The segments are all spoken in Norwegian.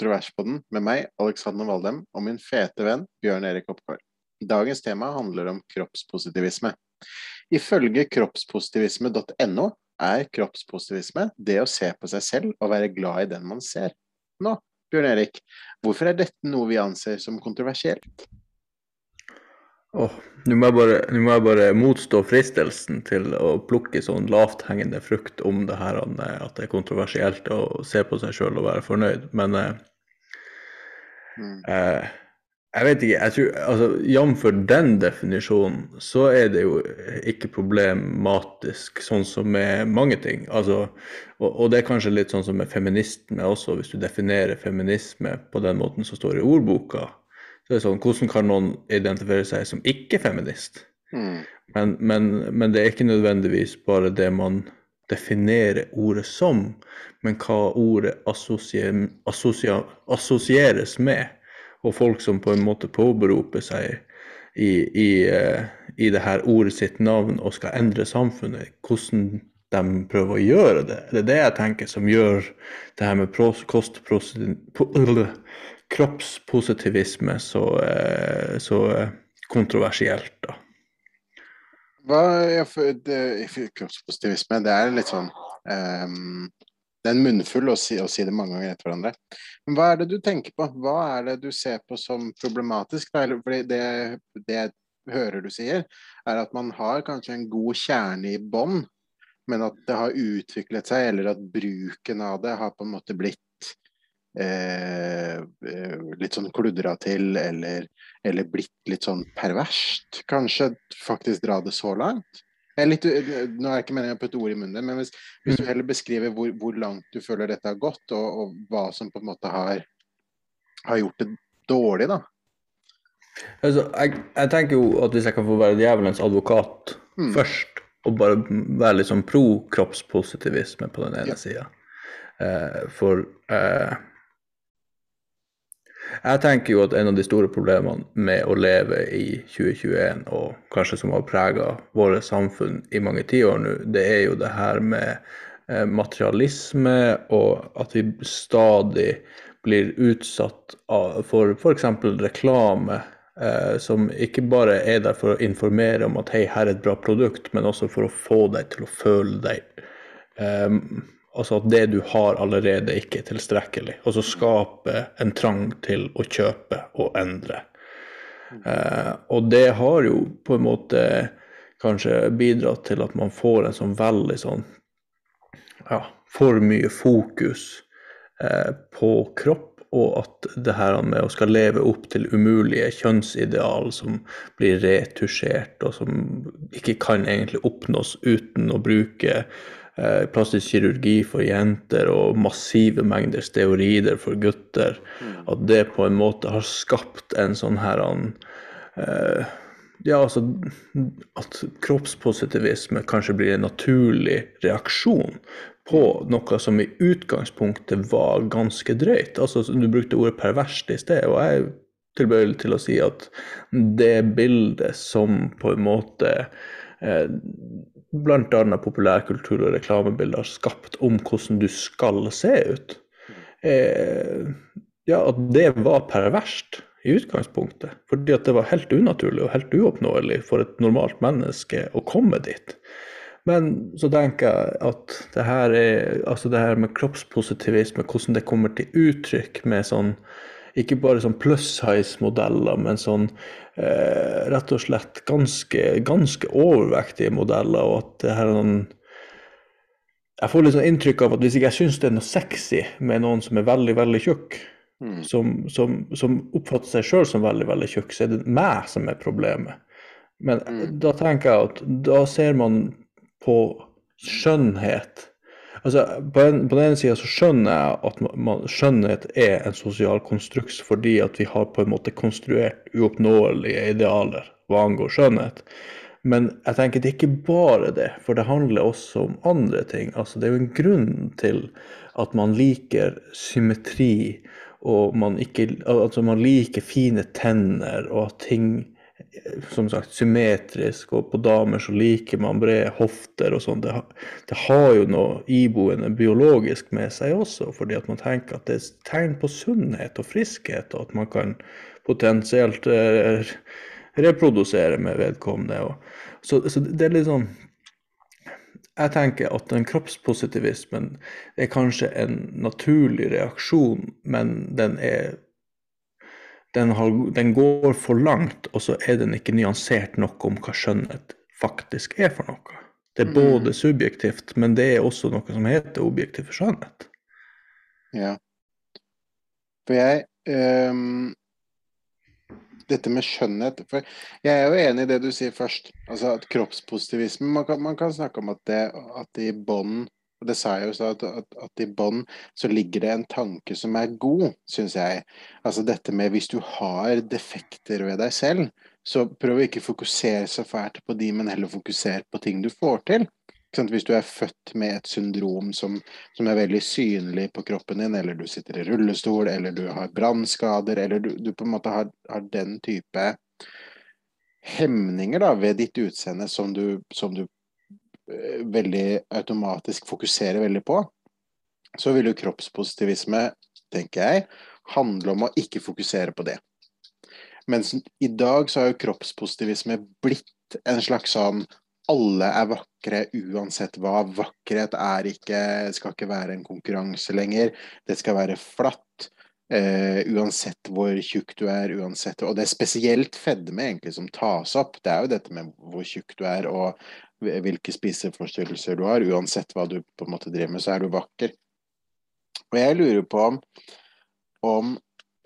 Kontroverspodden med meg, Alexander Valdem, og min fete venn Bjørn Erik Oppgaard. Dagens tema handler om kroppspositivisme. Ifølge kroppspositivisme.no er kroppspositivisme det å se på seg selv og være glad i den man ser. Nå, Bjørn Erik, hvorfor er dette noe vi anser som kontroversielt? Oh, Nå må, må, jeg bare motstå fristelsen til å plukke sånn lavthengende frukt om det her at det er kontroversielt å se på seg sjøl og være fornøyd, men eh, mm. eh, jeg vet ikke. jeg tror, altså, Jf. den definisjonen, så er det jo ikke problematisk, sånn som med mange ting. Altså, og, og, det er kanskje litt sånn som med feminisme også, hvis du definerer feminisme på den måten som står i ordboka så det er sånn, Hvordan kan noen identifisere seg som ikke-feminist? Mm. Men, men, men, det er ikke nødvendigvis bare det man definerer ordet som, men hva ordet assosier, assosier, assosieres med. Og folk som på en måte påberoper seg i, i, uh, i det her ordet sitt navn og skal endre samfunnet, hvordan de prøver å gjøre det. Det er det jeg tenker som gjør det her med kroppspositivisme så, eh, så eh, kontroversielt, da. Hva for det, Kroppspositivisme, det er litt sånn um, Det er en munnfull å si, å si, det mange ganger etter hverandre. Men hva er det du tenker på? Hva er det du ser på som problematisk? Fordi det, det jeg hører du sier, er at man har kanskje en god kjerne i bånn, men at det har utviklet seg, eller at bruken av det har på en måte blitt litt sånn kludra til, eller, eller, blitt litt sånn perverst. Kanskje faktisk dra det så langt. Litt, nå er det ikke meningen å putte ord i munnen, men hvis, hvis, du mm. heller beskriver hvor, hvor, langt du føler dette har gått, og, og, hva som på en måte har, har gjort det dårlig, da. Altså, jeg, jeg, tenker jo at hvis jeg kan få være djevelens advokat mm. først, og bare være litt sånn pro kroppspositivisme på den ene ja. sida eh, For eh, jeg tenker jo at en av de store problemene med å leve i 2021, og kanskje som har prega våre samfunn i mange tiår nå, det er jo det her med eh, materialisme, og at vi stadig blir utsatt for f.eks. reklame. Eh, som ikke bare er der for å informere om at hei, her er et bra produkt, men også for å få deg til å føle deg eh, Altså at det du har allerede ikke er tilstrekkelig. Og så skape en trang til å kjøpe og endre. Eh, og det har jo på en måte kanskje bidratt til at man får en sånn veldig sånn ja, for mye fokus eh, på kropp, og at det her med å skal leve opp til umulige kjønnsideal som blir retusjert, og som ikke kan egentlig oppnås uten å bruke plastisk kirurgi for jenter og massive mengder steorider for gutter. Mm. At det på en måte har skapt en sånn her uh, Ja, altså At kroppspositivisme kanskje blir en naturlig reaksjon på noe som i utgangspunktet var ganske drøyt. Altså, Du brukte ordet perverst i sted, og jeg er tilbøyelig til å si at det bildet som på en måte eh, bl.a. populærkultur og reklamebilder skapt om hvordan du skal se ut. Eh, ja, at det var perverst i utgangspunktet. Fordi at det var helt unaturlig og helt uoppnåelig for et normalt menneske å komme dit. Men så tenker jeg at det her, er, altså det her med kroppspositivisme, hvordan det kommer til uttrykk med sånn ikke bare sånn pluss size-modeller, men sånn eh, rett og slett ganske, ganske overvektige modeller. Og at det her er noen Jeg får litt sånn inntrykk av at hvis ikke jeg syns det er noe sexy med noen som er veldig, veldig tjukk, mm. som, som, som, oppfatter seg sjøl som veldig, veldig tjukk, så er det meg som er problemet. Men mm. da tenker jeg at da ser man på skjønnhet Altså, på, en, på, den ene sida så skjønner jeg at man, skjønnhet er en sosial konstruks fordi at vi har på en måte konstruert uoppnåelige idealer hva angår skjønnhet. Men jeg tenker det er ikke bare det, for det handler også om andre ting. Altså, det er jo en grunn til at man liker symmetri, og man, ikke, altså, man liker fine tenner, og at ting som sagt symmetrisk, og på damer så liker man brede hofter og sånn. Det, det, har jo noe iboende biologisk med seg også, fordi at man tenker at det er tegn på sunnhet og friskhet, og at man kan potensielt eh, reprodusere med vedkommende. Og, så, så, det er litt sånn Jeg tenker at den kroppspositivismen er kanskje en naturlig reaksjon, men den er den, har, den, går for langt, og så er den ikke nyansert nok om hva skjønnhet faktisk er for noe. Det er både mm. subjektivt, men det er også noe som heter objektiv skjønnhet. Ja. For jeg um, Dette med skjønnhet for Jeg er jo enig i det du sier først. Altså at kroppspositivisme Man kan, man kan snakke om at det, at det i bånd og det sa jeg jo så at, at, at i bånn så ligger det en tanke som er god, syns jeg. Altså dette med hvis du har defekter ved deg selv, så prøv ikke å fokusere så fælt på de, men heller fokusere på ting du får til. Hvis du er født med et syndrom som, som, er veldig synlig på kroppen din, eller du sitter i rullestol, eller du har brannskader, eller du, du, på en måte har, har den type hemninger da, ved ditt utseende som du, som du veldig automatisk fokuserer veldig på, så vil jo kroppspositivisme, tenker jeg, handle om å ikke fokusere på det. Mens i dag så har jo kroppspositivisme blitt en slags sånn alle er vakre uansett hva. Vakkerhet er ikke, skal ikke være en konkurranse lenger. Det skal være flatt. Uh, uansett hvor tjukk du er, uansett Og det er spesielt fedme egentlig som tas opp. Det er jo dette med hvor tjukk du er, og hvilke spiseforstyrrelser du har. Uansett hva du på en måte driver med, så er du vakker. Og jeg lurer på om, om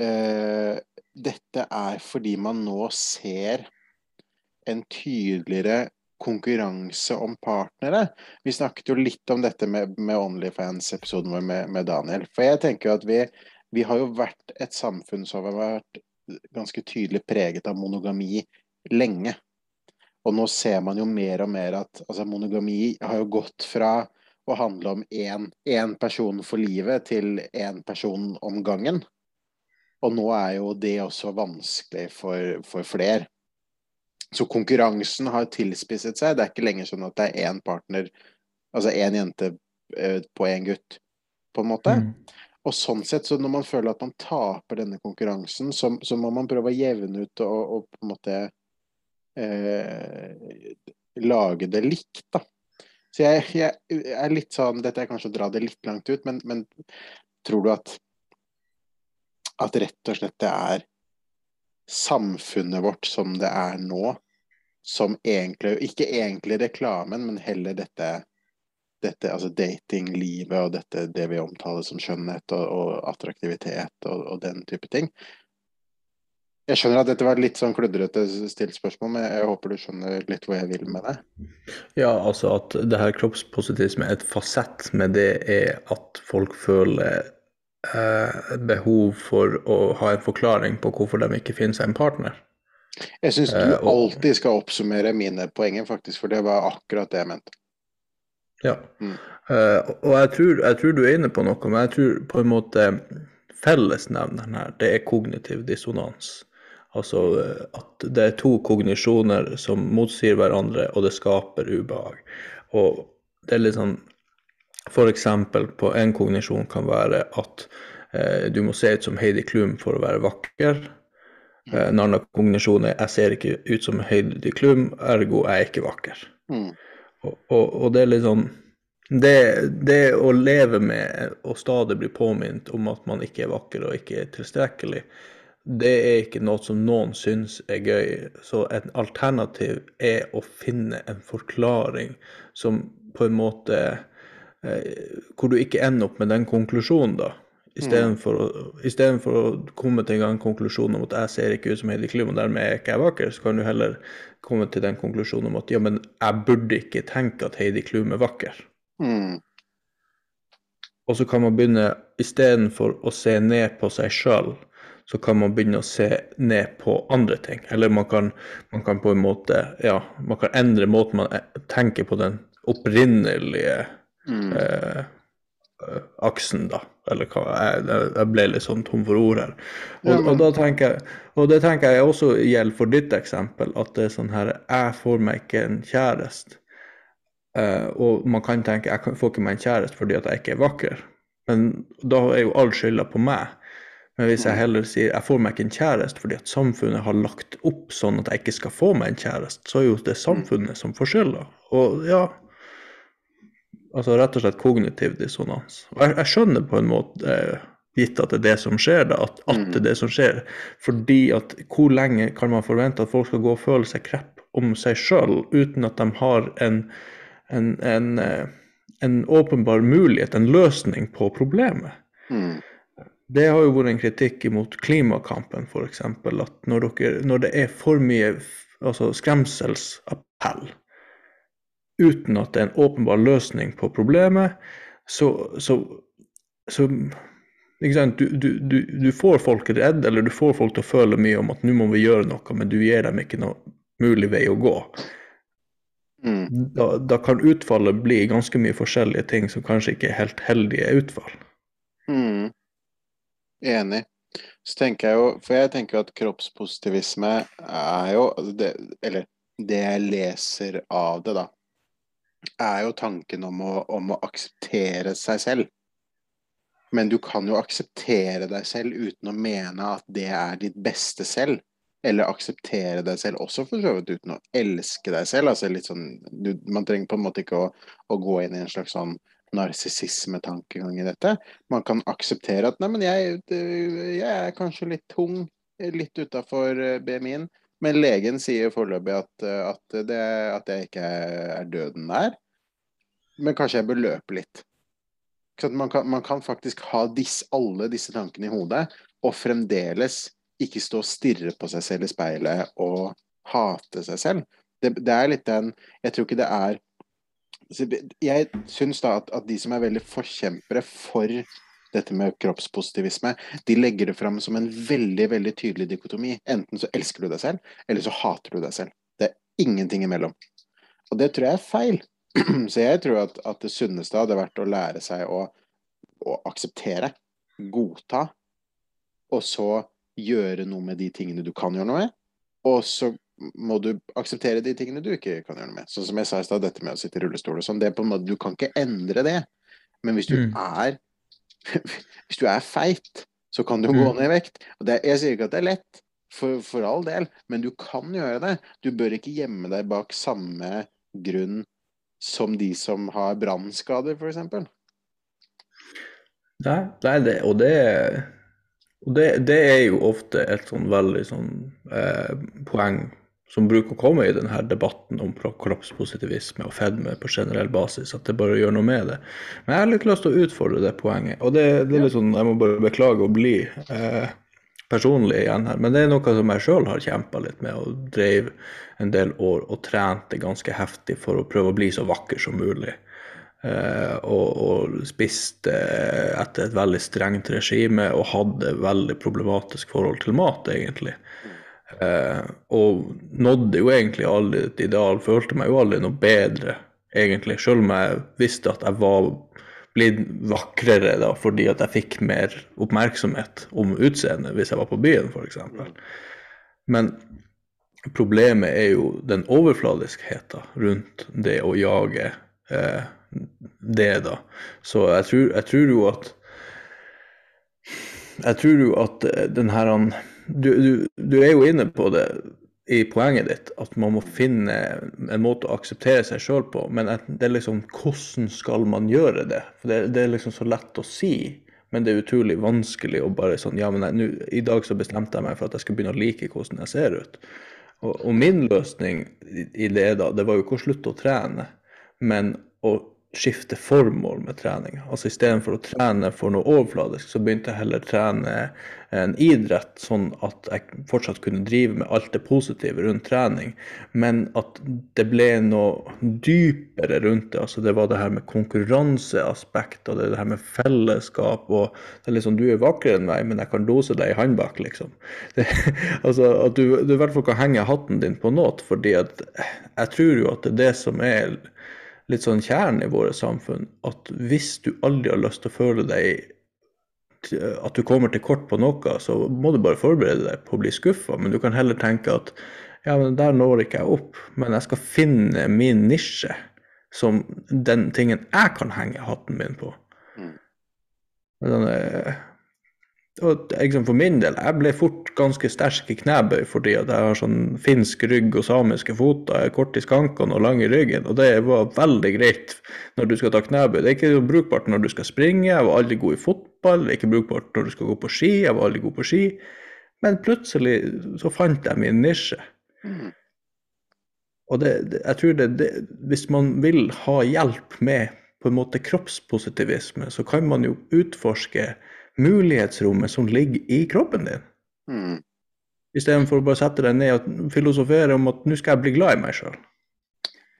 uh, dette er fordi man nå ser en tydeligere konkurranse om partnere. Vi snakket jo litt om dette med, med Onlyfans-episoden vår med, med, Daniel. For jeg tenker jo at vi, vi har jo vært et samfunn som har vært ganske tydelig preget av monogami lenge. Og nå ser man jo mer og mer at altså, monogami har jo gått fra å handle om én person for livet til én person om gangen. Og nå er jo det også vanskelig for, for flere. Så konkurransen har tilspisset seg. Det er ikke lenger sånn at det er én partner, altså én jente eh, på én gutt, på en måte. Mm. Og sånn sett, så når man føler at man taper denne konkurransen, så, så må man prøve å jevne ut og, og på en måte eh, lage det likt, da. Så jeg, jeg, er litt sånn Dette er kanskje å dra det litt langt ut, men, men tror du at at rett og slett det er samfunnet vårt som det er nå, som egentlig Ikke egentlig reklamen, men heller dette, dette altså datinglivet og dette, det vi omtaler som skjønnhet og, og attraktivitet og, og, den type ting, jeg skjønner at dette var litt sånn kludrete stilt spørsmål, men jeg håper du skjønner litt hvor jeg vil med det. Ja, altså at det her kroppspositivisme, er et fasett med det er at folk føler eh, behov for å ha en forklaring på hvorfor de ikke finner seg en partner. Jeg syns du eh, alltid skal oppsummere mine poenger, faktisk, for det var akkurat det jeg mente. Ja, mm. eh, og jeg tror, jeg tror, du er inne på noe, men jeg tror på en måte fellesnevneren her, det er kognitiv dissonans. Altså eh, at det er to kognisjoner som motsier hverandre, og det skaper ubehag. Og det er litt sånn F.eks. på en kognisjon kan være at eh, du må se ut som Heidi Klum for å være vakker. Eh, en annen kognisjon er jeg ser ikke ut som Heidi Klum, ergo jeg er ikke vakker. Mm. Og, og, og, det er litt sånn det, det, å leve med å stadig bli påminnet om at man ikke er vakker og ikke er tilstrekkelig, det er ikke noe som noen syns er gøy. Så et alternativ er å finne en forklaring som på en måte eh, Hvor du ikke ender opp med den konklusjonen, da. Istedenfor mm. å, å komme til en konklusjon om at jeg ser ikke ut som Heidi Klum, og dermed er ikke jeg vakker, så kan du heller komme til den konklusjonen om at ja, men jeg burde ikke tenke at Heidi Klum er vakker. Mm. Og så kan man begynne, istedenfor å se ned på seg sjøl, så kan man begynne å se ned på andre ting. Eller man kan, man kan på en måte ja, man kan endre måten man tenker på den opprinnelige mm. eh, aksen, da. Eller hva jeg, jeg ble litt sånn tom for ord her. Og, Ja, og, da tenker jeg, og det tenker jeg også gjelder for ditt eksempel, at det er sånn her Jeg får meg ikke en kjæreste. Uh, og man kan tenke jeg får ikke meg en kjæreste fordi at jeg ikke er vakker. Men da er jo all skylda på meg. Men hvis jeg heller sier jeg får meg ikke en kjæreste fordi at samfunnet har lagt opp sånn at jeg ikke skal få meg en kjæreste, så er jo det samfunnet som får skylda. Og ja Altså rett og slett kognitiv dissonans. Og jeg, jeg skjønner på en måte, gitt at det er det som skjer, da, at, at det er det som skjer. Fordi at hvor lenge kan man forvente at folk skal gå og føle seg krepp om seg sjøl uten at de har en, en, en, eh, en åpenbar mulighet, en løsning på problemet? Mm. Det har jo vært en kritikk imot klimakampen, f.eks. At når, dere, når det er for mye altså skremselsappell uten at det er en åpenbar løsning på problemet, så, så, så? Du, du, du, du får folk redd, eller du får folk til å føle mye om at nå må vi gjøre noe, men du gir dem ikke noe mulig vei å gå. Mm. Da, da kan utfallet bli ganske mye forskjellige ting som kanskje ikke er helt heldige utfall. Mm. Enig. Så tenker jeg jo, for jeg tenker at kroppspositivisme er jo det, Eller det jeg leser av det, da, er jo tanken om å, om å akseptere seg selv. Men du kan jo akseptere deg selv uten å mene at det er ditt beste selv. Eller akseptere deg selv også for så vidt uten å elske deg selv. Altså litt sånn, du, man trenger på en måte ikke å, å gå inn i en slags sånn narsissismetankegang i dette. Man kan akseptere at nei, men jeg, jeg er kanskje litt tung, litt utafor BMI-en. Men legen sier foreløpig at, eh, at, det, at jeg ikke er døden nær. Men kanskje jeg bør løpe litt. Man, kan, man kan faktisk ha disse, alle disse tankene i hodet, og fremdeles ikke stå og stirre på seg selv i speilet og hate seg selv. Det, det er litt den Jeg tror ikke det er Jeg syns da at, at de som er veldig forkjempere for dette med kroppspositivisme, de legger det fram som en veldig veldig tydelig dikotomi. Enten så elsker du deg selv, eller så hater du deg selv. Det er ingenting imellom. Og det tror jeg er feil. Så jeg tror at, at det sunneste hadde vært å lære seg å, å akseptere, godta, og så gjøre noe med de tingene du kan gjøre noe med. Og så må du akseptere de tingene du ikke kan gjøre noe med. Sånn som jeg sa i stad, dette med å sitte i rullestol og sånn. Du kan ikke endre det. Men hvis du Mm. er hvis du er feit, så kan du Mm. gå ned i vekt. Og det, jeg sier ikke at det er lett, for, for all del, men du kan gjøre det. Du bør ikke gjemme deg bak samme grunn som de som har brannskader, f.eks. Nei, nei det, og det, og det, det er jo ofte et sånn veldig sånn eh, poeng som bruker å komme i denne debatten om kollapspositivisme kroppspositivisme og fedme på generell basis, at det bare gjør noe med det. Men jeg har litt lyst til å utfordre det poenget, og det, det er litt sånn, jeg må bare beklage å bli eh, personlig igjen her, men det er noe som jeg sjøl har kjempa litt med, og drev en del år og trente ganske heftig for å prøve å bli så vakker som mulig. Eh, og, og spiste etter et veldig strengt regime og hadde veldig problematisk forhold til mat, egentlig. Eh, og nådde jo egentlig aldri et ideal, følte meg jo aldri noe bedre, egentlig. Selv om jeg visste at jeg var blitt vakrere da, fordi at jeg fikk mer oppmerksomhet om utseendet hvis jeg var på byen, f.eks. Men problemet er jo den overfladiskheten rundt det å jage eh, det, da. Så jeg tror, jeg tror jo at Jeg tror jo at eh, den her han- du, du, er jo inne på det i poenget ditt, at man må finne en måte å akseptere seg sjøl på. Men det er liksom hvordan skal man gjøre det? For det, det er liksom så lett å si, men det er utrolig vanskelig å bare sånn Ja, men jeg, nu, i dag så bestemte jeg meg for at jeg skal begynne å like hvordan jeg ser ut. Og, og min løsning i det da, det var jo ikke å slutte å trene, men å skifte formål med trening. Altså istedenfor å trene for noe overfladisk, så begynte jeg heller å trene en idrett, sånn at jeg fortsatt kunne drive med alt det positive rundt trening, men at det ble noe dypere rundt det. Altså det var det her med konkurranseaspekt, og det, det her med fellesskap, og det er liksom du er vakrere enn meg, men jeg kan dose deg i håndbak, liksom. Det, altså at du, du i hvert fall kan henge hatten din på noe, fordi at jeg tror jo at det er det som er litt sånn kjernen i vårt samfunn. At hvis du aldri har lyst til å føle deg at du kommer til kort på noe, så må du bare forberede deg på å bli skuffa. Men du kan heller tenke at ja, men der når ikke jeg opp, men jeg skal finne min nisje som den tingen jeg kan henge hatten min på. Mm. Men, og liksom for min del, jeg ble fort ganske sterk i knebøy fordi at jeg har sånn finsk rygg og samiske foter, kort i skankene og lang i ryggen. Og det var veldig greit når du skal ta knebøy. Det er ikke brukbart når du skal springe. Jeg var aldri god i fotball. Det er ikke brukbart når du skal gå på ski. Jeg var aldri god på ski. Men plutselig så fant jeg min nisje. Mm. Og det, det, jeg tror det, det, hvis man vil ha hjelp med på en måte kroppspositivisme, så kan man jo utforske mulighetsrommet som ligger i kroppen din. Mm. Istedenfor å bare sette deg ned og filosofere om at nå skal jeg bli glad i meg sjøl.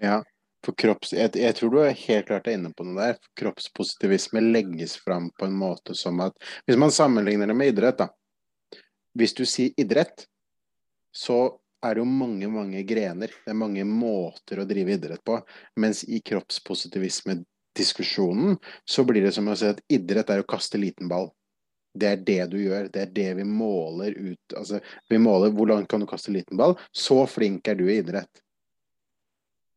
Ja, for kropps, jeg, jeg, tror du er helt klart er inne på noe der. For kroppspositivisme legges fram på en måte som at Hvis man sammenligner det med idrett, da. Hvis du sier idrett, så er det jo mange, mange grener. Det er mange måter å drive idrett på. Mens i kroppspositivisme-diskusjonen så blir det som å si at idrett er å kaste liten ball. Det er det du gjør. Det er det vi måler ut. Altså, vi måler hvor langt kan du kaste liten ball. Så flink er du i idrett.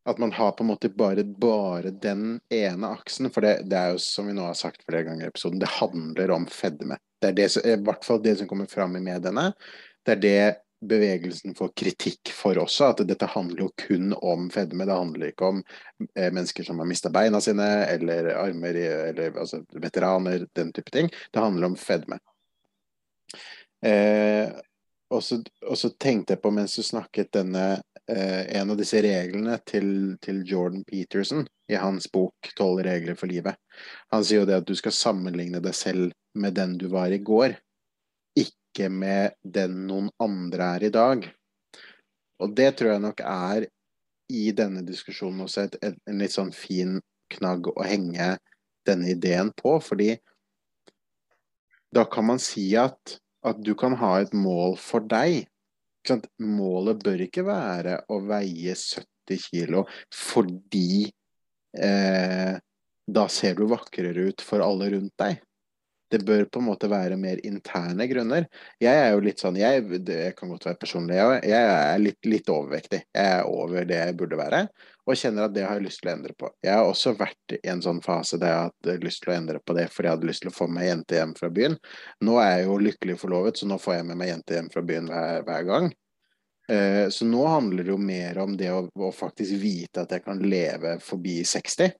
At man har på en måte bare, bare den ene aksen. For det, det, er jo som vi nå har sagt flere ganger i episoden, det handler om fedme. Det er det, i hvert fall det som kommer fram i mediene. Det er det bevegelsen får kritikk for også, at dette handler jo kun om fedme. Det handler ikke om eh, mennesker som har mista beina sine, eller armer, eller altså, veteraner, den type ting. Det handler om fedme. Eh, og, så, tenkte jeg på mens du snakket denne eh, En av disse reglene til, til Jordan Peterson i hans bok 'Tolv regler for livet'. Han sier jo det at du skal sammenligne deg selv med den du var i går ikke med den noen andre er i dag. Og det tror jeg nok er i denne diskusjonen også et, et, en litt sånn fin knagg å henge denne ideen på, fordi da kan man si at, at du kan ha et mål for deg. Målet bør ikke være å veie 70 kilo fordi eh, da ser du vakrere ut for alle rundt deg det bør på en måte være mer interne grunner. Jeg er jo litt sånn Jeg, jeg kan godt være personlig, jeg, jeg er litt, litt, overvektig. Jeg er over det jeg burde være, og kjenner at det har jeg lyst til å endre på. Jeg har også vært i en sånn fase der jeg har hatt lyst til å endre på det fordi jeg hadde lyst til å få meg jente hjem fra byen. Nå er jeg jo lykkelig forlovet, så nå får jeg med meg jente hjem fra byen hver, hver gang. Uh, så nå handler det jo mer om det å, å faktisk vite at jeg kan leve forbi 60.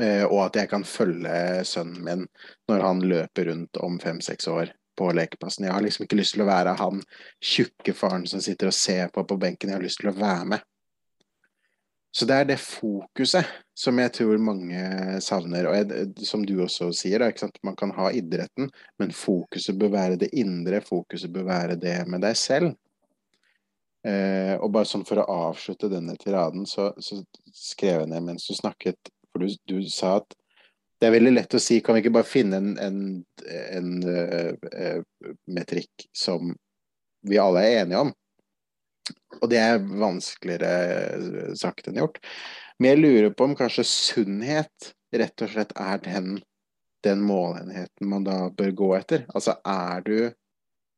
Eh, og at jeg kan følge sønnen min når han løper rundt om fem-seks år på lekeplassen. Jeg har liksom ikke lyst til å være han tjukke faren som sitter og ser på på benken. Jeg har lyst til å være med. Så det er det fokuset som jeg tror mange savner. Og jeg, som du også sier, da, man kan ha idretten, men fokuset bør være det indre. Fokuset bør være det med deg selv. Eh, og bare sånn for å avslutte denne tiraden, så, så skrev jeg ned mens du snakket for du, du, sa at det er veldig lett å si Kan vi ikke bare finne en, en, en uh, metrikk som vi alle er enige om? Og det er vanskeligere sagt enn gjort. Men jeg lurer på om kanskje sunnhet rett og slett er den, den målenheten man da bør gå etter. Altså er du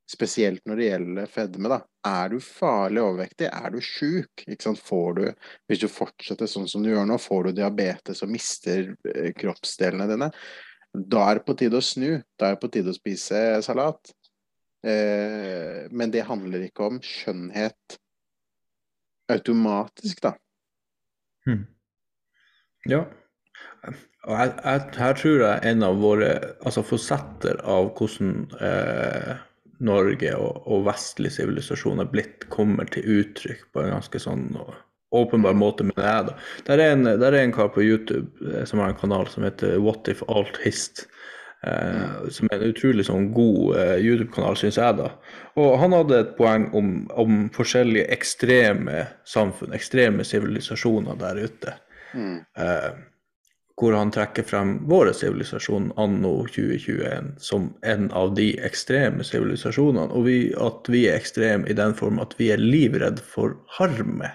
spesielt når det gjelder fedme, da. Er du farlig overvektig, er du sjuk, får du Hvis du fortsetter sånn som du gjør nå, får du diabetes og mister eh, kroppsdelene dine. Da er det på tide å snu. Da er det på tide å spise salat. Eh, men det handler ikke om skjønnhet automatisk, da. Hmm. Ja. Og her, jeg, her tror jeg en av våre altså forsetter av hvordan eh, Norge og, og vestlig sivilisasjon er blitt, kommer til uttrykk på en ganske sånn åpenbar måte, mener jeg. da. Der er, en, der er en kar på YouTube eh, som har en kanal som heter What If Alt Hist. Eh, som er en utrolig sånn god eh, YouTube-kanal, syns jeg. da. Og Han hadde et poeng om, om forskjellige ekstreme samfunn, ekstreme sivilisasjoner der ute. Mm. Eh, hvor han trekker frem vår sivilisasjon anno 2021 som en av de ekstreme sivilisasjonene. Og vi, at vi er ekstreme i den form at vi er livredd for harme.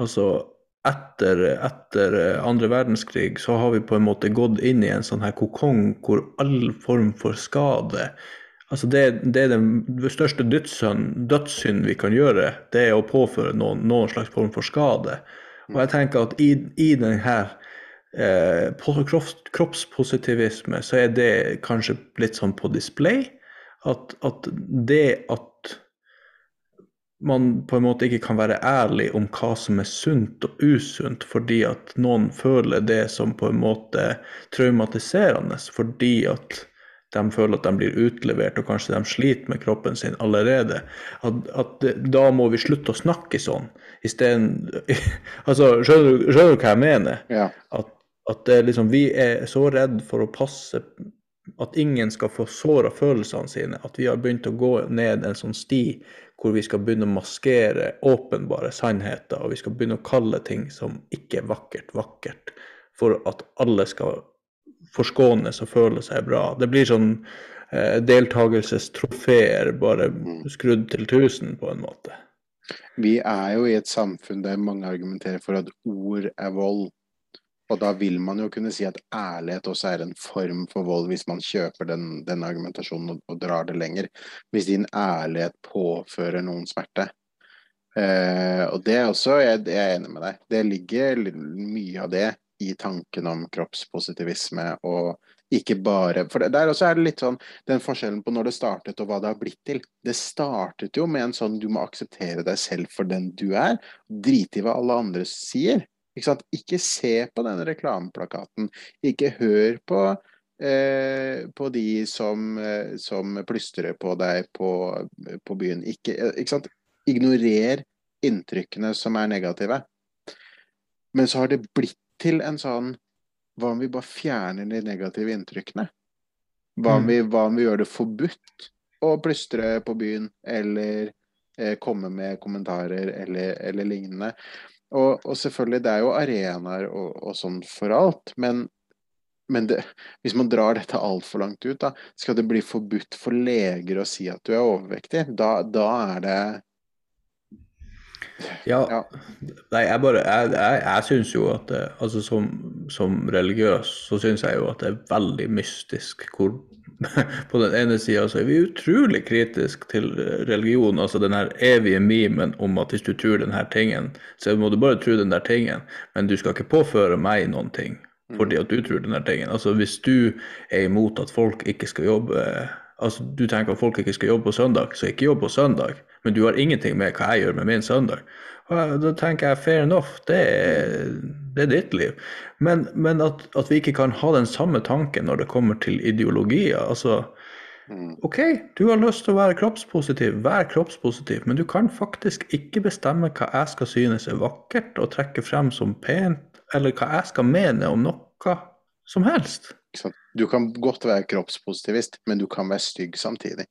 Altså etter, etter andre verdenskrig så har vi på en måte gått inn i en sånn her kokong hvor all form for skade Altså det, det er den største dødssynd vi kan gjøre, det er å påføre noen, noen slags form for skade. Og jeg tenker at i, i denne eh, kroppspositivisme så er det kanskje litt sånn på display. At, at det at man på en måte ikke kan være ærlig om hva som er sunt og usunt, fordi at noen føler det som på en måte traumatiserende, fordi at de føler at de blir utlevert, og kanskje de sliter med kroppen sin allerede. At, at da må vi slutte å snakke sånn. Isteden altså, skjønner, skjønner, du hva jeg mener? Ja. At, at liksom, vi er så redd for å passe at ingen skal få såra følelsene sine, at vi har begynt å gå ned en sånn sti hvor vi skal begynne å maskere åpenbare sannheter, og vi skal begynne å kalle ting som ikke er vakkert, vakkert, for at alle skal forskånes og føle seg bra. Det blir sånn eh, deltakelsestrofeer bare skrudd til 1000, på en måte. Vi er jo i et samfunn der mange argumenterer for at ord er vold. Og da vil man jo kunne si at ærlighet også er en form for vold, hvis man kjøper den, den argumentasjonen og, og, drar det lenger. Hvis din ærlighet påfører noen smerte. Eh, og det er også, jeg, jeg, er enig med deg, det ligger mye av det i tanken om kroppspositivisme og ikke bare For der også er det litt sånn den forskjellen på når det startet og hva det har blitt til. Det startet jo med en sånn du må akseptere deg selv for den du er. Drite i hva alle andre sier. Ikke, ikke se på den reklameplakaten. Ikke hør på, eh, på de som, eh, som, plystrer på deg på, på byen. Ikke, eh, ikke? Ignorer inntrykkene som er negative. Men så har det blitt til en sånn Hva om vi bare fjerner de negative inntrykkene? Hva om, mm. vi, hva om vi gjør det forbudt å plystre på byen, eller eh, komme med kommentarer eller, eller lignende? Og, og, selvfølgelig, det er jo arenaer og, og sånn for alt, men, men det, hvis man drar dette altfor langt ut, da, skal det bli forbudt for leger å si at du er overvektig? Da, da er det ja, ja. Nei, jeg bare Jeg, jeg, jeg syns jo at det, altså som, som religiøs så syns jeg jo at det er veldig mystisk hvor på den ene sida så er vi utrolig kritiske til religion, altså den her evige memen om at hvis du tror den her tingen, så må du bare tro den der tingen, men du skal ikke påføre meg noen ting fordi at du tror den der tingen. Altså Hvis du er imot at folk ikke skal jobbe altså Du tenker at folk ikke skal jobbe på søndag, så ikke jobb på søndag, men du har ingenting med hva jeg gjør med min søndag. Og da tenker jeg fair enough, det er, det er ditt liv. Men, men at, at, vi ikke kan ha den samme tanken når det kommer til ideologier. altså mm. OK, du har lyst til å være kroppspositiv, vær kroppspositiv, men du kan faktisk ikke bestemme hva jeg skal synes er vakkert og trekke frem som pent, eller hva jeg skal mene om noe som helst. Du kan godt være kroppspositivist, men du kan være stygg samtidig.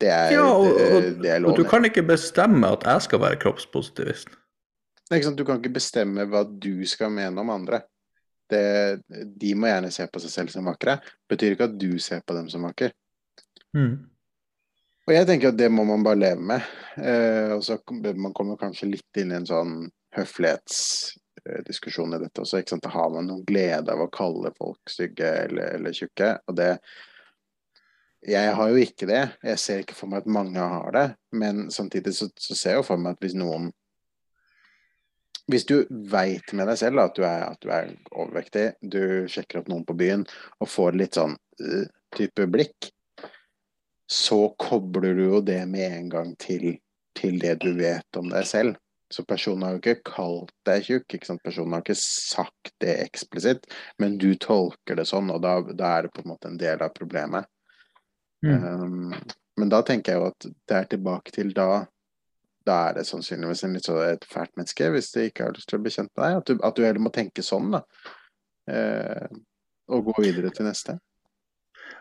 Det er, ja, og, og, det er og, du kan ikke bestemme at jeg skal være kroppspositivist. Nei, ikke sant? Du kan ikke bestemme hva du skal mene om andre. Det, de må gjerne se på seg selv som vakre. Betyr ikke at du ser på dem som vakre. Mm. Og jeg tenker at det må man bare leve med. Eh, og så Man kommer kanskje litt inn i en sånn høflighetsdiskusjon i dette også. ikke sant? Har man noen glede av å kalle folk stygge eller, eller tjukke? Og det, jeg har jo ikke det. Jeg ser ikke for meg at mange har det. Men samtidig så, så ser jeg jo for meg at hvis noen Hvis du veit med deg selv at du, er, at du er overvektig, du sjekker opp noen på byen og får litt sånn uh, type blikk, så kobler du jo det med en gang til, til det du vet om deg selv. Så personen har jo ikke kalt deg tjukk, personen har ikke sagt det eksplisitt, men du tolker det sånn, og da, da er det på en måte en del av problemet. Mm. Um, men da tenker jeg jo at det er tilbake til da Da er det sannsynligvis en litt så et fælt menneske hvis det ikke har lyst til å bli kjent med deg. At du, at du heller må tenke sånn, da. Uh, og gå videre til neste.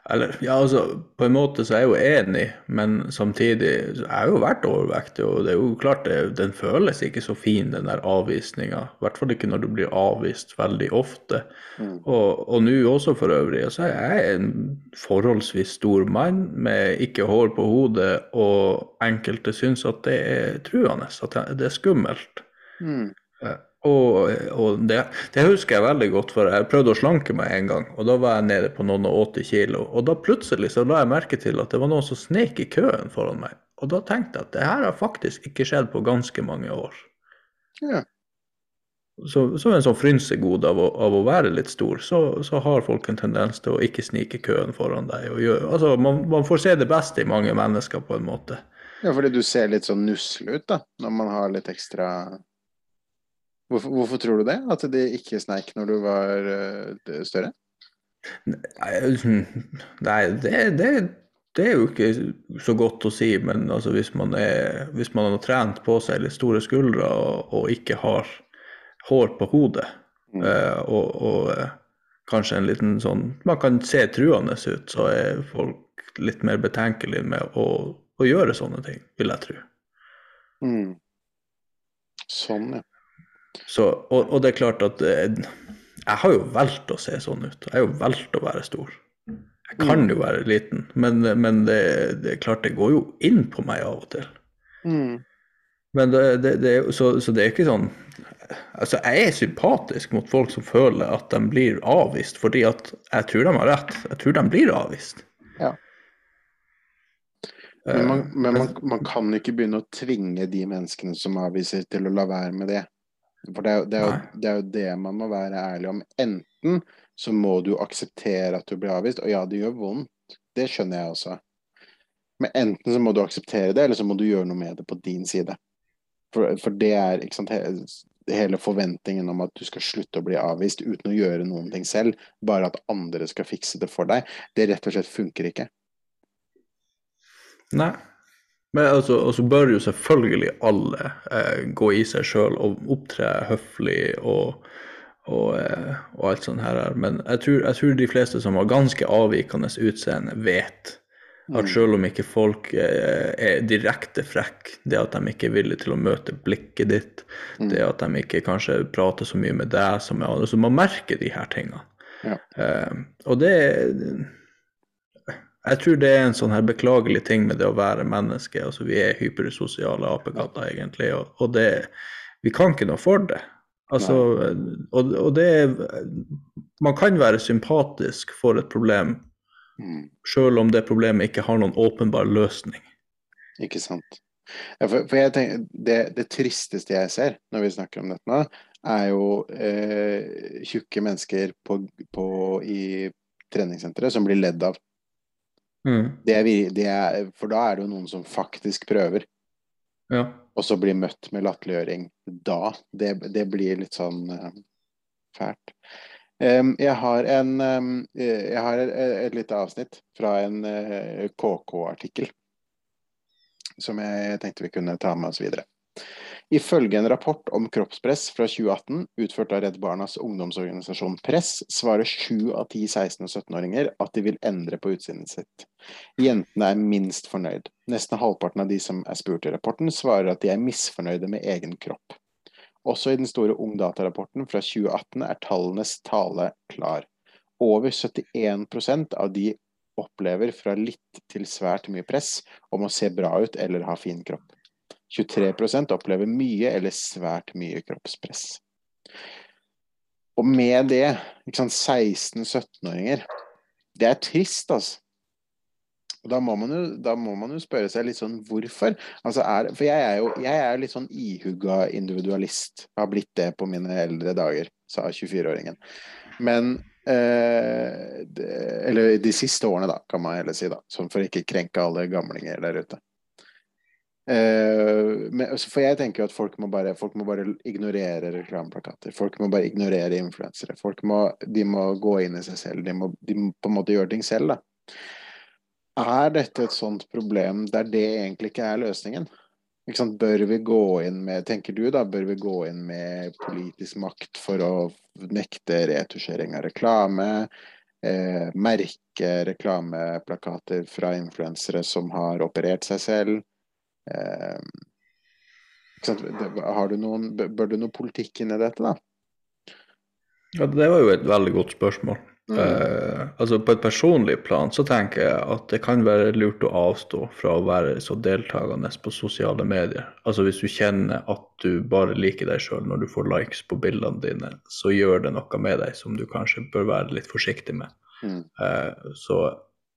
Eller, ja, altså, på en måte så er jeg jo enig, men samtidig så har jeg jo vært overvektig. Og det er jo klart det, den føles ikke så fin, den der avvisninga. I hvert fall ikke når du blir avvist veldig ofte. Mm. Og nå også for øvrig. er jeg er en forholdsvis stor mann med ikke hår på hodet, og enkelte syns at det er truende, at det er skummelt. Mm. Og, og det, det, husker jeg veldig godt, for jeg prøvde å slanke meg en gang. Og da var jeg nede på noen og 80 kilo. Og da plutselig så la jeg merke til at det var noen som snek i køen foran meg. Og da tenkte jeg at det her har faktisk ikke skjedd på ganske mange år. Ja. Så, som en sånn frynsegode av, av, å være litt stor, så, så, har folk en tendens til å ikke snike køen foran deg. Gjør, altså, man, man, får se det beste i mange mennesker, på en måte. Ja, fordi du ser litt sånn nussel ut, da, når man har litt ekstra Hvorfor, hvorfor, tror du det? At de ikke sneik når du var uh, større? Nei, det, det, det, er jo ikke så godt å si. Men altså, hvis, man er, hvis, man har trent på seg litt store skuldre og, og ikke har hår på hodet, mm. uh, og, og uh, kanskje en liten sånn Man kan se truende ut, så er folk litt mer betenkelige med å, å gjøre sånne ting, vil jeg tro. Mm. Sånn, ja. Så, og, og, det er klart at jeg, jeg har jo valgt å se sånn ut. Jeg har jo valgt å være stor. Jeg kan jo være liten, men, men det, det, er klart det går jo inn på meg av og til. Mm. Men det, det, det, så, så det er ikke sånn Altså, jeg er sympatisk mot folk som føler at de blir avvist, fordi at jeg tror de har rett. Jeg tror de blir avvist. Ja. Men, man, men man, man, kan ikke begynne å tvinge de menneskene som avviser, til å la være med det. For det er, det, er det er, jo, det man må være ærlig om. Enten så må du akseptere at du blir avvist, og ja, det gjør vondt. Det skjønner jeg også. Men enten så må du akseptere det, eller så må du gjøre noe med det på din side. For, for det er sant, hele forventningen om at du skal slutte å bli avvist uten å gjøre noen ting selv, bare at andre skal fikse det for deg, det rett og slett funker ikke. Nei, men altså, altså bør jo selvfølgelig alle eh, gå i seg sjøl og opptre høflig og, og, eh, og, alt sånt her. Men jeg tror, jeg tror, de fleste som har ganske avvikende utseende, vet at sjøl selv om ikke folk eh, er direkte frekke, det at de ikke er villige til å møte blikket ditt, mm. det at de ikke kanskje prater så mye med deg som er altså Man merker de her tingene. Ja. Eh, og det jeg tror det er en sånn her beklagelig ting med det å være menneske. altså Vi er hypersosiale apekatter, egentlig, og, og det, vi kan ikke noe for det. Altså, og, og, det er Man kan være sympatisk for et problem, mm. selv om det problemet ikke har noen åpenbar løsning. Ikke sant. Ja, for, for, tenker, det, det, tristeste jeg ser når vi snakker om dette nå, er jo eh, tjukke mennesker på, på, i treningssenteret som blir ledd av Mm. Det er, det er, for da er det jo noen som faktisk prøver. Ja. Og så blir møtt med latterliggjøring da. Det, det, blir litt sånn uh, fælt. Um, jeg har en um, Jeg har et, et lite avsnitt fra en uh, eh, KK-artikkel som jeg tenkte vi kunne ta med oss videre. Ifølge en rapport om kroppspress fra 2018, utført av Redd Barnas ungdomsorganisasjon Press, svarer sju av ti 16- og 17-åringer at de vil endre på utseendet sitt. Jentene er minst fornøyd. Nesten halvparten av de som er spurt i rapporten, svarer at de er misfornøyde med egen kropp. Også i den store Ungdata-rapporten fra 2018 er tallenes tale klar. Over 71% av de opplever fra litt til svært mye press om å se bra ut eller ha fin kropp. 23% opplever mye eller svært mye kroppspress. Og med det, 16-17-åringer Det er trist, altså. Da må, jo, da må man jo spørre seg litt sånn hvorfor. Altså er, for jeg er jo jeg er litt sånn ihugga individualist. Jeg har blitt det på mine eldre dager, sa 24-åringen. Men eh, det, Eller de siste årene, da, kan man heller si. da, sånn For ikke krenke alle gamlinger der ute. Uh, men, altså, for jeg tenker jo at folk må, bare, folk må bare ignorere reklameplakater. Folk må bare ignorere influensere. Folk må, de må gå inn i seg selv. De må, de må på en måte gjøre ting selv. Da. Er dette et sånt problem der det egentlig ikke er løsningen? Ikke bør vi gå inn med, tenker du da, bør vi gå inn med politisk makt for å nekte retusjering av reklame? Eh, merke reklameplakater fra influensere som har operert seg selv? Eh, har du noen, bør du noe politikk inn i dette, da? Ja, Det var jo et veldig godt spørsmål. Mm. Eh, altså På et personlig plan så tenker jeg at det kan være lurt å avstå fra å være så deltakende på sosiale medier. Altså Hvis du kjenner at du bare liker deg sjøl når du får likes på bildene dine, så gjør det noe med deg som du kanskje bør være litt forsiktig med. Mm. Eh, så,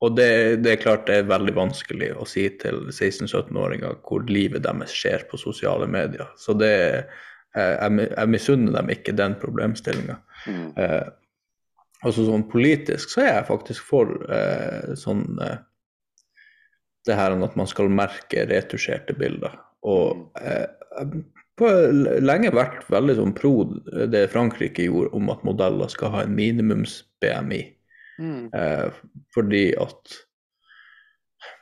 og det, det er klart det er veldig vanskelig å si til 16-17-åringer hvor livet deres skjer på sosiale medier. Så det, jeg, jeg misunner dem ikke den problemstillinga. Mm. Eh, altså sånn politisk så er jeg faktisk for eh, sånn eh, det her om at man skal merke retusjerte bilder. Og eh, jeg har lenge vært veldig sånn pro det Frankrike gjorde om at modeller skal ha en minimums-BMI. Mm. Eh, fordi at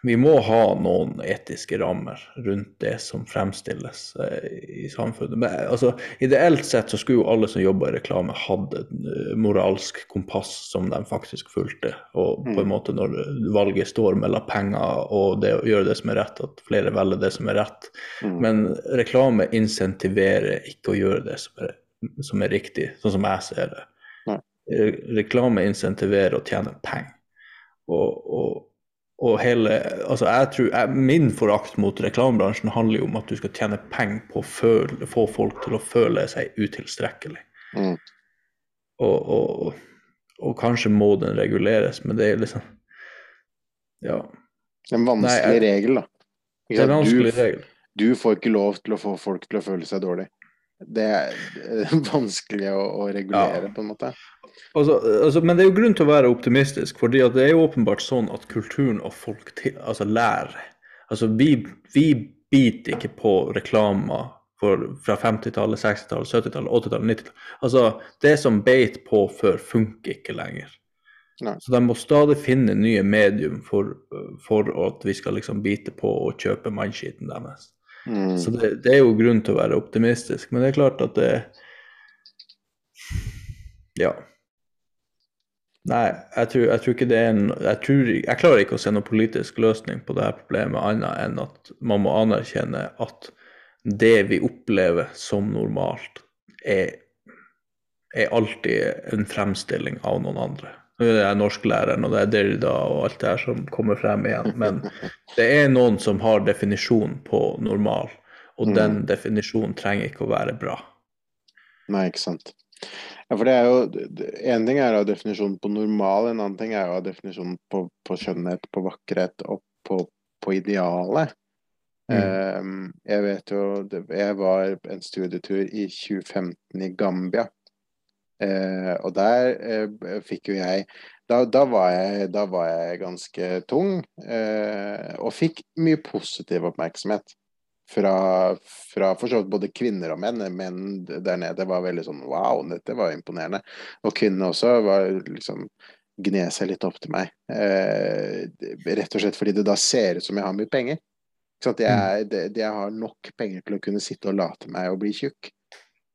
vi må ha noen etiske rammer rundt det som fremstilles eh, i samfunnet. Men, altså, ideelt sett så skulle jo alle som jobber i reklame hatt et eh, moralsk kompass som de faktisk fulgte. Og på en Mm. måte når valget står mellom penger og det å gjøre det som er rett, at flere velger det som er rett. Mm. Men reklame insentiverer ikke å gjøre det som er, som er riktig, sånn som jeg ser det. Nei. Reklame insentiverer å tjene penger. Og, og, og hele Altså, jeg tror jeg, Min forakt mot reklamebransjen handler jo om at du skal tjene penger på å føle, få folk til å føle seg utilstrekkelig. Mm. Og, og, kanskje må den reguleres, men det er liksom Ja. En vanskelig Nei, jeg- regel, da. Det er en vanskelig du, regel. du får ikke lov til å få folk til å føle seg dårlig. Det er eh, vanskelig å, å regulere, Ja. på en måte. Altså, altså, men det er jo grunn til å være optimistisk, fordi det er jo åpenbart sånn at kulturen og folk til, altså, lærer. Altså, vi, vi biter ikke på reklamer fra 50-tallet, 60-tallet, 70-tallet, 80-tallet, 90-tallet. Altså, det som beit på før, funker ikke lenger. Nei. Så de må stadig finne nye medium for, for at vi skal liksom bite på og kjøpe mannskiten deres. Mm. Så det, det er jo grunn til å være optimistisk, men det er klart at det Ja. Nei, jeg tror, jeg tror ikke det er en jeg, tror, jeg klarer ikke å se noen politisk løsning på det her problemet, annet enn at man må anerkjenne at det vi opplever som normalt, er, er alltid en fremstilling av noen andre. Nå er norsklæreren, og det er Derrida og alt det her som kommer frem igjen, men det er noen som har definisjon på normal, og Mm. den definisjonen trenger ikke å være bra. Nei, ikke sant. Ja, for det er jo En ting er å ha definisjonen på normal, en annen ting er å ha definisjonen på, på skjønnhet, på vakkerhet og på, på idealet. Ehm, jeg vet jo Jeg var en studietur i 2015 i Gambia. Eh, og der eh, fikk jo jeg da, da, var jeg da var jeg ganske tung, eh, og fikk mye positiv oppmerksomhet. Fra, fra for så vidt både kvinner og menn. Menn der nede var veldig sånn wow, dette var imponerende. Og kvinnene også var liksom gned seg litt opp til meg. Eh, rett og slett fordi det da ser ut som jeg har mye penger. Ikke sant? Jeg, det, det jeg har nok penger til å kunne sitte og late meg og bli tjukk.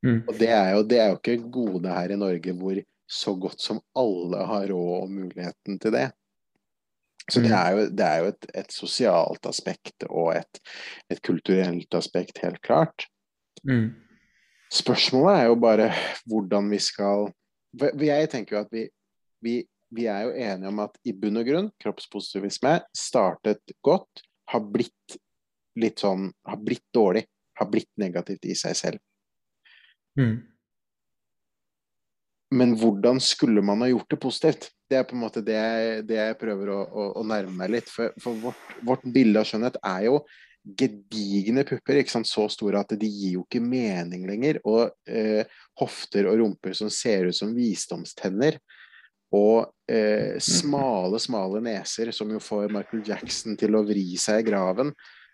Mm. Og det er, jo, det er jo ikke et gode her i Norge hvor så godt som alle har råd og muligheten til det. Så det Mm. er jo, det er jo et, et sosialt aspekt og et, et kulturelt aspekt, helt klart. Mm. Spørsmålet er jo bare hvordan vi skal Jeg tenker jo at vi, vi, vi er jo enige om at i bunn og grunn kroppspositivisme startet godt, har blitt litt sånn Har blitt dårlig. Har blitt negativt i seg selv. Mm. Men hvordan skulle man ha gjort det positivt? Det er på en måte det jeg, det jeg prøver å, å, å nærme meg litt. For, for vårt, vårt bilde av skjønnhet er jo gedigne pupper, ikke sant? så store at de gir jo ikke mening lenger. Og eh, hofter og rumper som ser ut som visdomstenner. Og eh, smale, smale neser som jo får Michael Jackson til å vri seg i graven.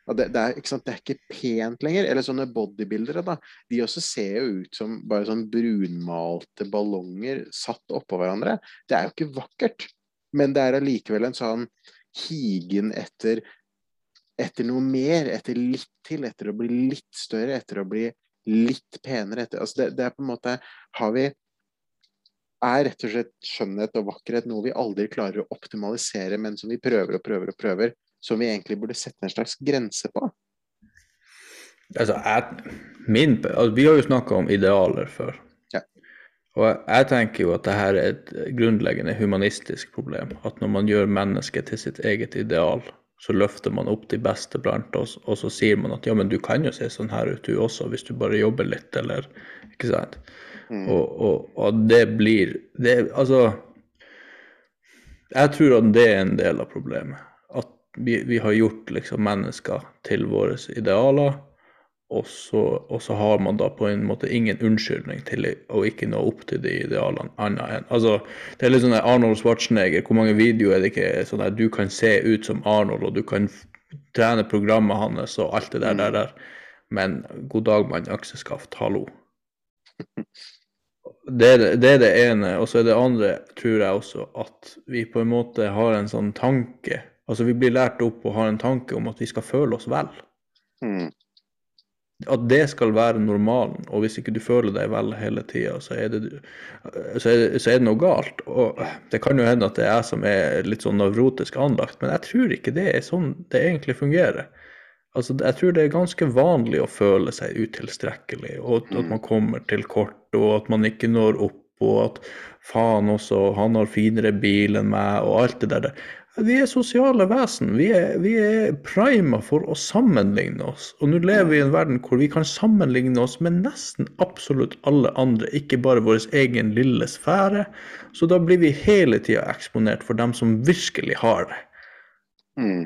Det, det, er, ikke sant? det er ikke pent lenger. Eller sånne bodybuildere, da. De også ser jo ut som bare sånn brunmalte ballonger satt oppå hverandre. Det er jo ikke vakkert. Men det er allikevel en sånn higen etter, etter noe mer, etter litt til, etter å bli litt større, etter å bli litt penere. Etter, altså det, det er på en måte Har vi er rett og slett skjønnhet og vakkerhet noe vi aldri klarer å optimalisere, men som vi prøver og prøver og prøver, som vi egentlig burde sette en slags grense på? Altså, jeg, min, altså, vi har jo snakka om idealer før. Ja. Og jeg- jeg tenker jo at det her er et grunnleggende humanistisk problem. At når man gjør mennesket til sitt eget ideal, så løfter man opp de beste blant oss, og så sier man at ja, men du kan jo se sånn her ut du også, hvis du bare jobber litt, eller Ikke sant? Mm. Og, og, og det blir det, Altså Jeg tror at det er en del av problemet. Vi, vi har gjort liksom mennesker til våre idealer, og så, og så har man da på en måte ingen unnskyldning til å ikke nå opp til de idealene annet enn Altså, det er litt sånn Arnold Schwarzenegger, hvor mange videoer er det ikke sånn at du kan se ut som Arnold, og du kan trene programmet hans og alt det der, der, der. Men god dag, mann, økseskaft, hallo. Det er det, det er det ene. Og så er det andre, tror jeg også, at vi på en måte har en sånn tanke Altså vi blir lært opp og har en tanke om at vi skal føle oss vel. Mm. At det skal være normalen. Og hvis ikke du føler deg vel hele tida, så, det- så, så er det noe galt. Og det kan jo hende at det er jeg som er litt sånn nevrotisk anlagt, men jeg tror ikke det er sånn det egentlig fungerer. Altså, jeg tror det er ganske vanlig å føle seg utilstrekkelig, og at, at man kommer til kort, og at man ikke når opp, og at faen også, han har finere bil enn meg, og alt det der. Vi er sosiale vesen. Vi er, vi er prima for å sammenligne oss. Og nå lever vi i en verden hvor vi kan sammenligne oss med nesten absolutt alle andre, ikke bare vår egen lille sfære. Så da blir vi hele tida eksponert for dem som virkelig har det. Mm.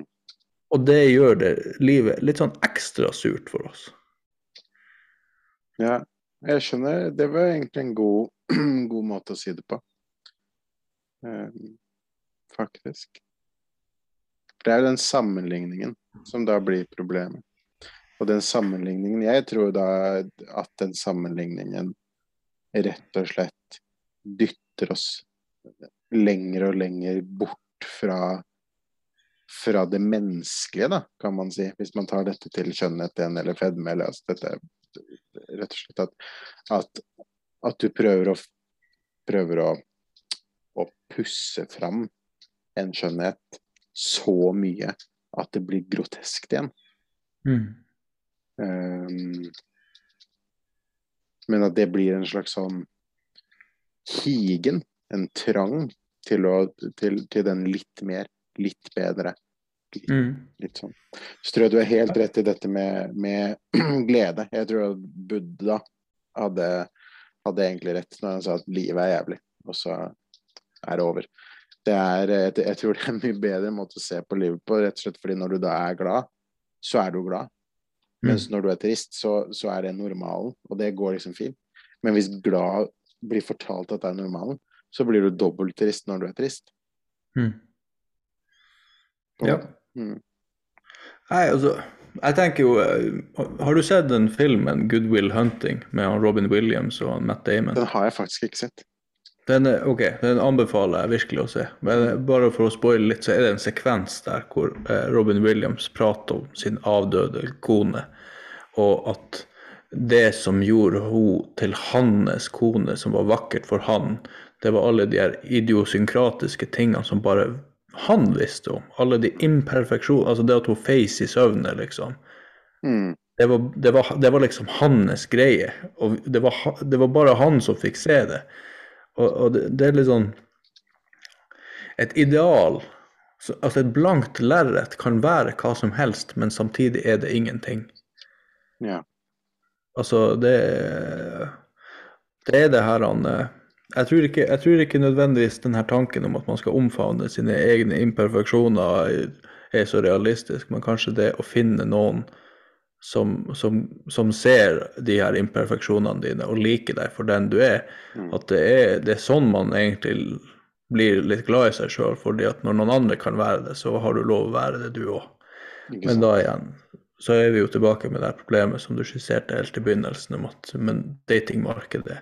Og det gjør det livet litt sånn ekstra surt for oss. Ja, jeg skjønner. Det var egentlig en god, god måte å si det på. Um, faktisk. Det er den sammenligningen som da blir problemet. Og den sammenligningen Jeg tror da at den sammenligningen rett og slett dytter oss lenger og lenger bort fra fra det menneskelige, da, kan man si. Hvis man tar dette til skjønnhet igjen, eller fedme, eller altså dette rett og slett at, at, at du prøver å prøver å, å pusse fram en skjønnhet så mye at det blir groteskt igjen. Um, men at det blir en slags sånn higen, en trang til, å, til, til den litt mer, litt bedre. Litt, Mm. litt sånn. Så tror jeg du er helt rett i dette med, med glede. Jeg tror at Buddha hadde, hadde egentlig rett når han sa at livet er jævlig, og så er det over. Det er, jeg, jeg tror det er en mye bedre måte å se på livet på, rett og slett fordi når du da er glad, så er du glad. Mens når du er trist, så, så er det normalen, og det går liksom fint. Men hvis glad blir fortalt at det er normalen, så blir du dobbelt trist når du er trist. Mm. Ja. Mm. Nei, altså, jeg tenker jo eh, Har du sett den filmen 'Good Will Hunting' med Robin Williams og Matt Damon? Den har jeg faktisk ikke sett. Den, er, ok, den anbefaler jeg virkelig å se. Men bare for å spoile litt, så er det en sekvens der hvor eh, Robin Williams prater om sin avdøde kone, og at det som gjorde hun til hans kone, som var vakkert for han, det var alle de her idiosynkratiske tingene som bare han visste om. Alle de imperfeksjonene, altså det at hun feis i søvne, liksom. Mm. Det var, det, var, det var liksom hans greie, og det var, det var bare han som fikk se det. Og, og det, det er litt sånn Et ideal, så, altså et blankt lerret, kan være hva som helst, men samtidig er det ingenting. Ja. Altså, det Det er det her han jeg tror, ikke, jeg tror ikke nødvendigvis den her tanken om at man skal omfavne sine egne imperfeksjoner er- er så realistisk, men kanskje det å finne noen som, som, som ser de her imperfeksjonene dine og liker deg for den du er, Mm. at det er, det er sånn man egentlig blir litt glad i seg sjøl, fordi at når noen andre kan være det, så har du lov å være det du òg. Men da igjen, så er vi jo tilbake med det problemet som du skisserte helt i begynnelsen, om at men datingmarkedet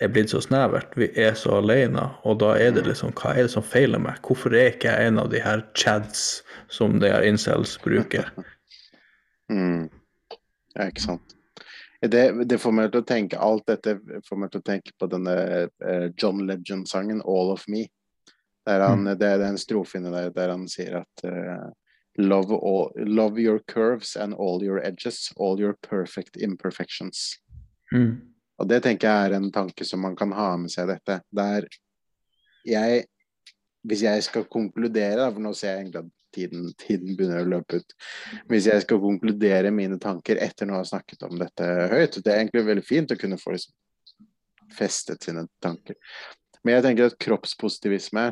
er blitt så snevert. Vi er så alene, og da er det liksom Hva er det som feiler meg? Hvorfor er ikke jeg en av de her chads som de her incels bruker? Mm. Ja, ikke sant. Det, det får meg til å tenke Alt dette får meg til å tenke på denne eh, John Legend-sangen 'All of Me'. Han, Det er en strofe inni der der han sier at uh, love, all, love your curves and all your edges, all your perfect imperfections. Mm. Og det tenker jeg er en tanke som man kan ha med seg dette. Der jeg Hvis jeg skal konkludere, for nå ser jeg egentlig at tiden, tiden begynner å løpe ut. Hvis jeg skal konkludere mine tanker etter nå å ha snakket om dette høyt Det er egentlig veldig fint å kunne få liksom festet sine tanker. Men jeg tenker at kroppspositivisme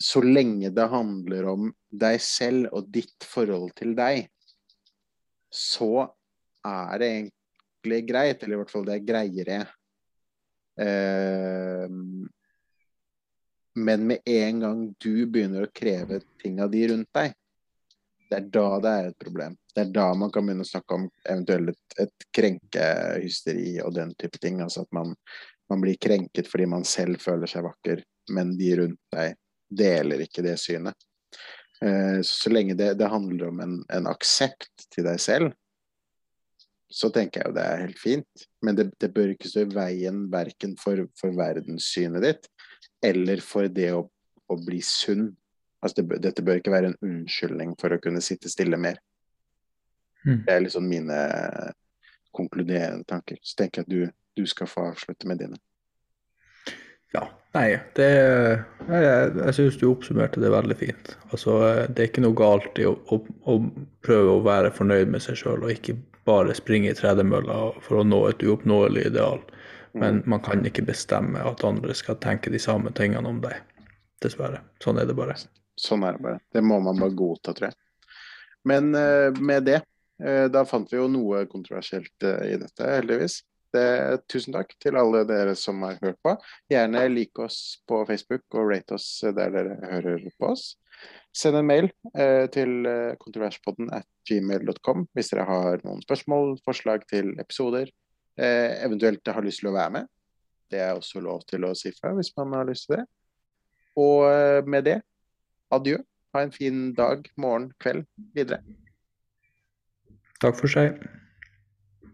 Så lenge det handler om deg selv og ditt forhold til deg, så er det egentlig greit, eller i hvert fall det er greiere. Eh, men med en gang du begynner å kreve ting av de rundt deg, det er da det er et problem. Det er da man kan begynne å snakke om eventuelt et, et krenkehysteri og den type ting. Altså at man, man, blir krenket fordi man selv føler seg vakker, men de rundt deg deler ikke det synet. Eh, så lenge det, det handler om en, en, aksept til deg selv, så tenker jeg jo det er helt fint. Men det, det bør ikke stå i veien verken for, for verdenssynet ditt eller for det å, å bli sunn. Altså det, dette bør ikke være en unnskyldning for å kunne sitte stille mer. Mm. Det er liksom mine konkluderende tanker. Så tenker jeg at du, du skal få avslutte med dine. Ja, nei, det Jeg, jeg syns du oppsummerte det veldig fint. Altså, det er ikke noe galt i å, å, å prøve å være fornøyd med seg sjøl, og ikke bare springe i tredemølla for å nå et uoppnåelig ideal. Men mm. man kan ikke bestemme at andre skal tenke de samme tingene om deg. Dessverre. Sånn er det bare. Sånn er det bare. Det må man bare godta, tror jeg. Men uh, med det, uh, da fant vi jo noe kontroversielt uh, i dette, heldigvis. Det, tusen takk til alle dere som har hørt på. Gjerne like oss på Facebook og rate oss der dere hører på oss. Send en mail til kontroverspodden at gmail.com hvis dere har noen spørsmål, forslag til episoder, eh, eventuelt har lyst til å være med. Det er også lov til å si fra hvis man har lyst til det. Og eh, med det, adjø. Ha en fin dag, morgen, kveld videre. Takk for seg.